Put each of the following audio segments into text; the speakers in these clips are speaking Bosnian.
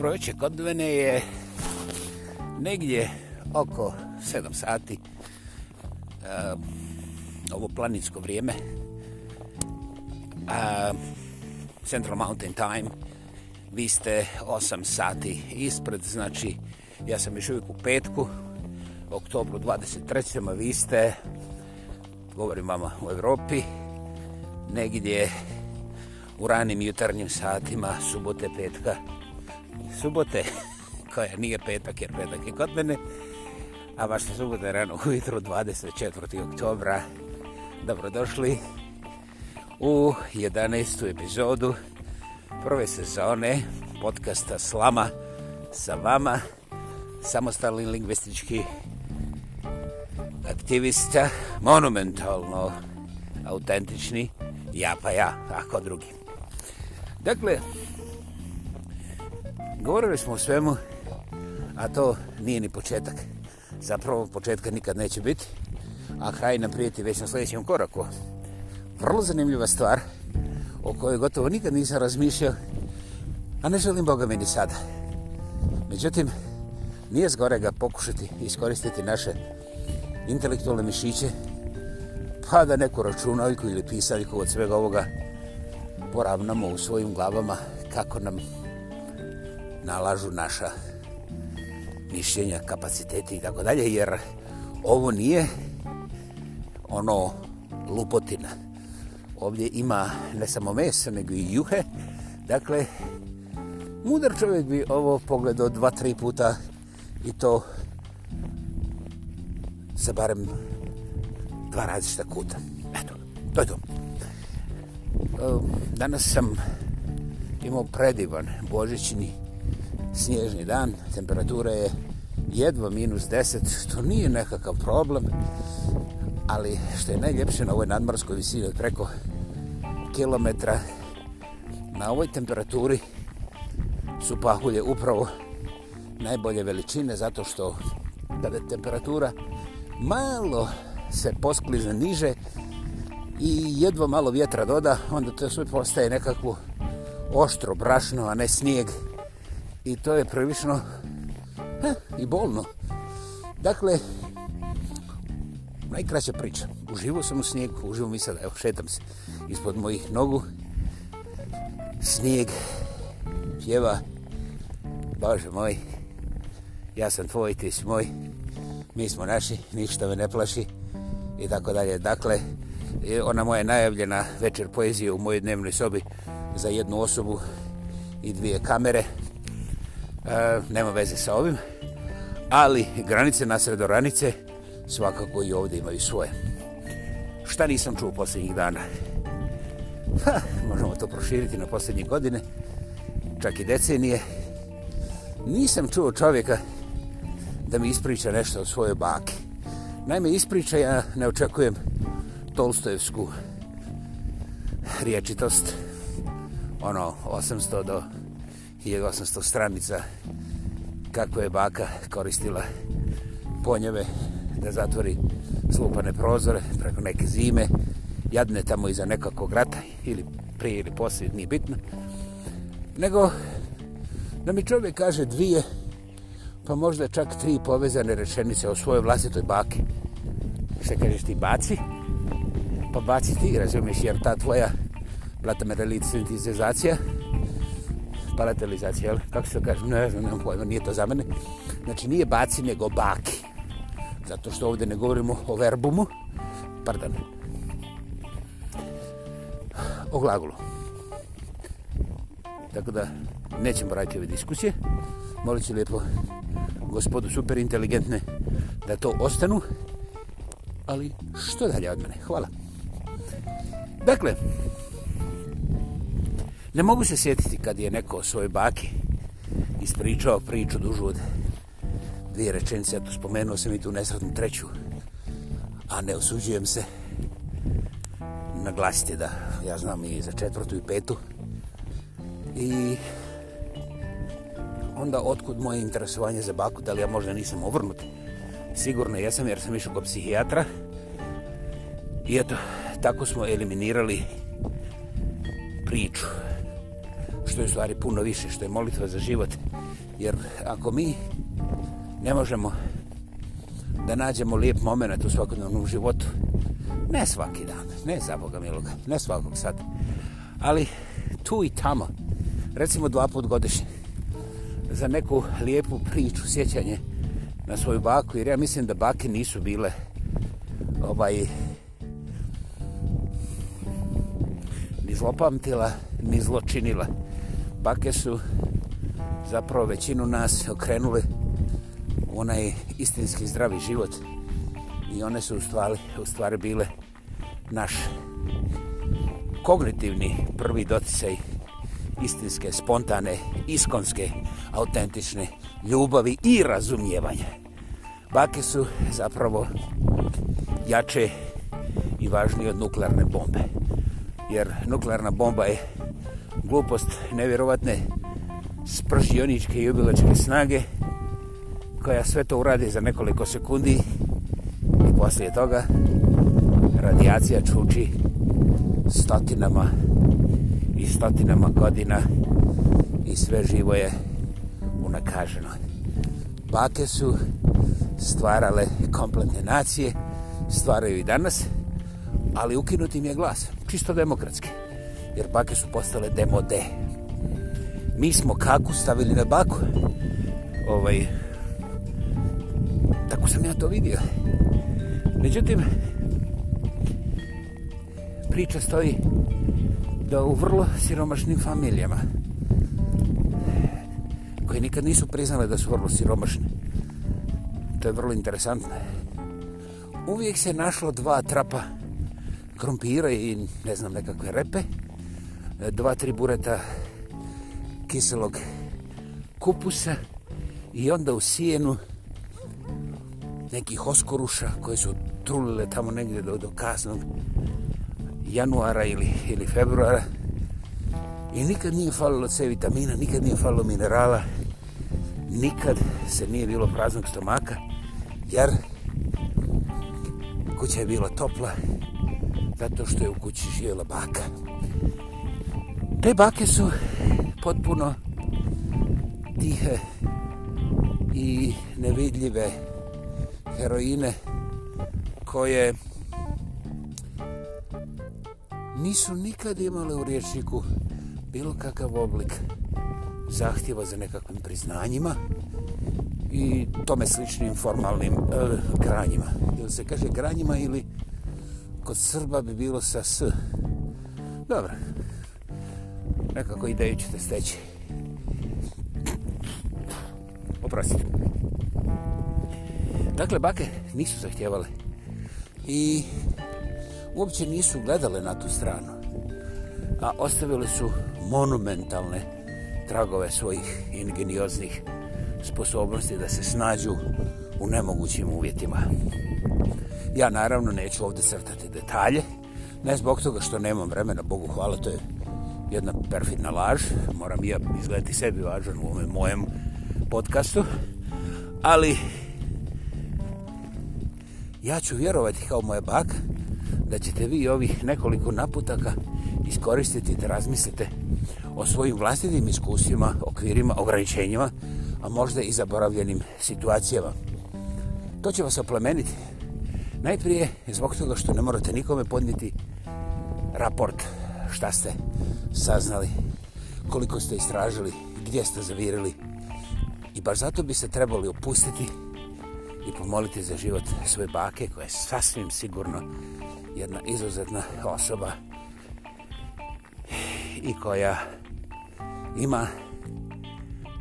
Dobro večer, kod mene je negdje oko 7 sati e, ovo planinsko vrijeme e, Central Mountain Time vi ste 8 sati ispred znači ja sam još uvijek u petku oktobru 23. vi ste govorim vama u Evropi negdje u ranim jutarnjim satima subote petka subote, koja nije petak jer petak je kod mene, a baš je subote rano ujutro 24. oktobra. Dobrodošli u 11. epizodu prve sezone podcasta Slama sa vama, samostalni lingvistički aktivista, monumentalno autentični, ja pa ja, ako drugi. Dakle, govorili smo o svemu, a to nije ni početak. Zapravo početka nikad neće biti, a kraj nam prijeti već na sljedećem koraku. Vrlo zanimljiva stvar, o kojoj gotovo nikad nisam razmišljao, a ne želim Boga meni sada. Međutim, nije zgore ga pokušati iskoristiti naše intelektualne mišiće, pa da neku računaljku ili pisaljku od svega ovoga poravnamo u svojim glavama kako nam nalažu naša mišljenja, kapaciteti i tako dalje, jer ovo nije ono lupotina. Ovdje ima ne samo mesa, nego i juhe. Dakle, mudar čovjek bi ovo pogledao dva, tri puta i to sa barem dva različita kuta. Eto, to je to. Ehm, danas sam imao predivan božićni snježni dan, temperatura je jedva minus 10, to nije nekakav problem, ali što je najljepše na ovoj nadmorskoj visini od preko kilometra, na ovoj temperaturi su pahulje upravo najbolje veličine, zato što kada je temperatura malo se posklizne niže i jedva malo vjetra doda, onda to sve postaje nekakvo oštro brašno, a ne snijeg i to je prilično eh, i bolno. Dakle, najkraća priča. Uživo sam u snijegu, uživo mi sad, evo, šetam se ispod mojih nogu. Snijeg pjeva, Bože moj, ja sam tvoj, ti si moj, mi smo naši, ništa me ne plaši i tako dalje. Dakle, e, ona moja najavljena večer poezije u mojoj dnevnoj sobi za jednu osobu i dvije kamere – E, nema veze sa ovim, ali granice nasred oranice svakako i ovdje imaju svoje. Šta nisam čuo posljednjih dana? Ha, možemo to proširiti na posljednje godine, čak i decenije. Nisam čuo čovjeka da mi ispriča nešto o svojoj baki. Naime, ispriča ja ne očekujem Tolstojevsku riječitost, ono 800 do 1800 stranica kako je baka koristila ponjeve da zatvori slupane prozore preko neke zime jadne tamo iza nekakvog rata ili prije ili poslije, nije bitno nego da mi čovjek kaže dvije pa možda čak tri povezane rečenice o svojoj vlastitoj baki što kažeš ti baci pa baci ti razumiješ jer ta tvoja blata medalit sintizacija palatalizacija, jel? Kako se kaže? Ne znam, nemam pojma, nije to za mene. Znači, nije baci, nego baki. Zato što ovdje ne govorimo o verbumu. Pardon. O glagolu. Tako da, nećemo raditi ove diskusije. Molit ću lijepo gospodu super inteligentne da to ostanu. Ali što dalje od mene? Hvala. Dakle, Ne mogu se sjetiti kad je neko o svojoj baki ispričao priču dužu od dvije rečenice. Ja tu spomenuo sam i tu nesretnu treću, a ne osuđujem se. Naglasite da ja znam i za četvrtu i petu. I onda otkud moje interesovanje za baku, da li ja možda nisam obrnut? Sigurno jesam jer sam išao kod psihijatra. I eto, tako smo eliminirali priču što je u stvari puno više, što je molitva za život. Jer ako mi ne možemo da nađemo lijep moment u svakodnevnom životu, ne svaki dan, ne za Boga miloga, ne svakog sad, ali tu i tamo, recimo dva put godišnje, za neku lijepu priču, sjećanje na svoju baku, jer ja mislim da bake nisu bile ovaj ni zlopamtila, ni zločinila bake su zapravo većinu nas okrenule u onaj istinski zdravi život i one su u stvari, u stvari bile naš kognitivni prvi doticaj istinske, spontane, iskonske, autentične ljubavi i razumijevanja. Bake su zapravo jače i važnije od nuklearne bombe. Jer nuklearna bomba je glupost nevjerovatne spržioničke i ubilačke snage koja sve to uradi za nekoliko sekundi i poslije toga radijacija čuči stotinama i stotinama godina i sve živo je unakaženo. Bake su stvarale kompletne nacije, stvaraju i danas, ali ukinutim je glas, čisto demokratski jer bake su postale demode. Mi smo kaku stavili na baku. Ovaj, tako sam ja to vidio. Međutim, priča stoji da u vrlo siromašnim familijama koje nikad nisu priznale da su vrlo siromašne. To je vrlo interesantno. Uvijek se našlo dva trapa krompira i ne znam nekakve repe dva, tri bureta kiselog kupusa i onda u sijenu nekih oskoruša koje su trulile tamo negdje do, do kasnog januara ili, ili februara i nikad nije falilo C vitamina, nikad nije falilo minerala, nikad se nije bilo praznog stomaka jer kuća je bila topla zato što je u kući živjela baka. Te bake su potpuno tihe i nevidljive heroine koje nisu nikad imale u rječniku bilo kakav oblik zahtjeva za nekakvim priznanjima i tome sličnim formalnim e, granjima. Da se kaže granjima ili kod Srba bi bilo sa S. Dobro, nekako ideju ćete steći. Oprostite. Dakle, bake nisu zahtjevale i uopće nisu gledale na tu stranu, a ostavile su monumentalne tragove svojih ingenioznih sposobnosti da se snađu u nemogućim uvjetima. Ja naravno neću ovdje crtati detalje, ne zbog toga što nemam vremena, Bogu hvala, to je jedna perfidna laž, moram ja izgledati sebi važan u ovome mojem podcastu, ali ja ću vjerovati kao moja baka da ćete vi ovih nekoliko naputaka iskoristiti da razmislite o svojim vlastitim iskusima, okvirima, ograničenjima, a možda i zaboravljenim situacijama. To će vas oplemeniti. Najprije zbog toga što ne morate nikome podniti raport šta ste saznali, koliko ste istražili, gdje ste zavirili. I baš zato bi se trebali opustiti i pomoliti za život svoje bake, koja je sasvim sigurno jedna izuzetna osoba i koja ima,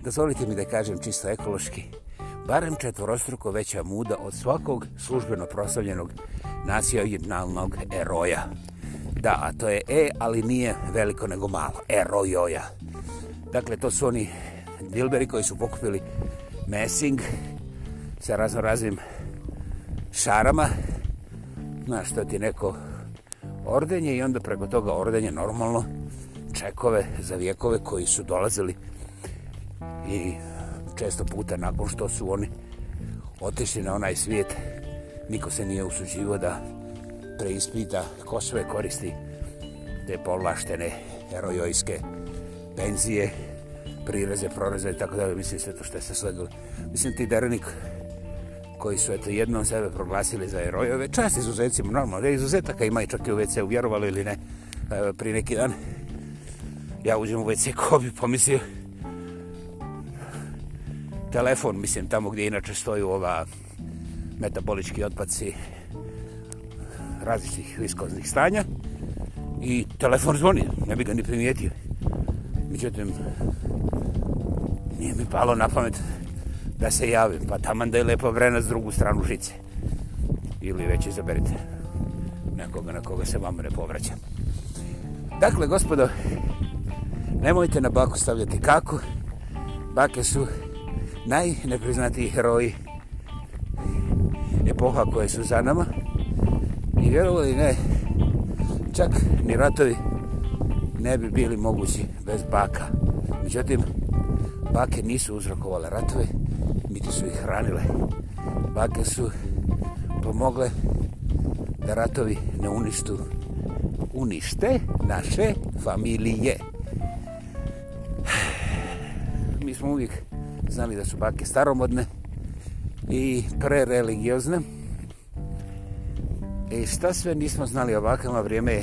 dozvolite mi da kažem čisto ekološki, barem četvorostruko veća muda od svakog službeno proslavljenog nacionalnog eroja. Da, a to je E, ali nije veliko nego malo. E, rojoja. Dakle, to su oni Dilberi koji su pokupili Messing sa razno raznim šarama. Znaš, to ti neko ordenje i onda preko toga ordenje normalno čekove za vijekove koji su dolazili i često puta nakon što su oni otišli na onaj svijet niko se nije usuđivo da preispita ko sve koristi te povlaštene herojojske penzije, prireze, proreze i tako da mislim sve to što se sledilo. Mislim ti Derenik koji su eto jednom sebe proglasili za herojove, čast izuzetcima, normalno, da izuzetaka ima i čak i u WC uvjerovali ili ne, evo, pri neki dan ja uđem u WC ko bi pomislio telefon, mislim, tamo gdje inače stoju ova metabolički otpaci, različitih viskoznih stanja i telefon zvoni, ne bi ga ni primijetio. Međutim, nije mi palo na pamet da se javim, pa taman da je lepo vrena s drugu stranu žice. Ili već izaberite nekoga na koga se vama ne povraća. Dakle, gospodo, nemojte na baku stavljati kako. Bake su najnepriznatiji heroji epoha koje su za nama. I vjerovali ne, čak ni ratovi ne bi bili mogući bez baka. Međutim, bake nisu uzrokovale ratove, niti su ih hranile. Bake su pomogle da ratovi ne uništu, unište naše familije. Mi smo uvijek znali da su bake staromodne i prereligiozne. religiozne E, sta sve nismo znali ovakvama vrijeme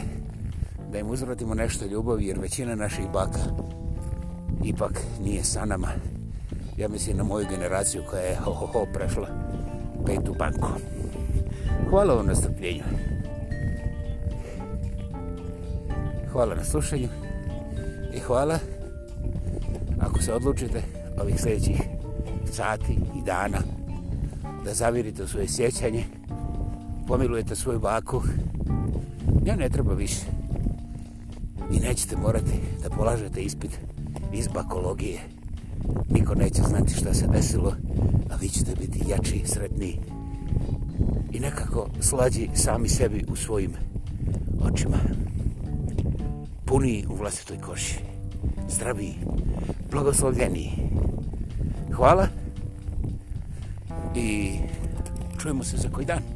da im uzvratimo nešto ljubavi, jer većina naših baka ipak nije sa nama. Ja mislim na moju generaciju koja je ho, ho, ho prešla petu banku. Hvala vam na strpljenju. Hvala na slušanju. I hvala ako se odlučite ovih sljedećih sati i dana da zavirite u svoje sjećanje pomilujete svoju baku, nja ne treba više. I nećete morati da polažete ispit iz bakologije. Niko neće znati šta se desilo, a vi ćete biti jači, sretniji i nekako slađi sami sebi u svojim očima. Puni u vlastitoj koši, zdraviji, blagoslovljeniji. Hvala i čujemo se za koji dan.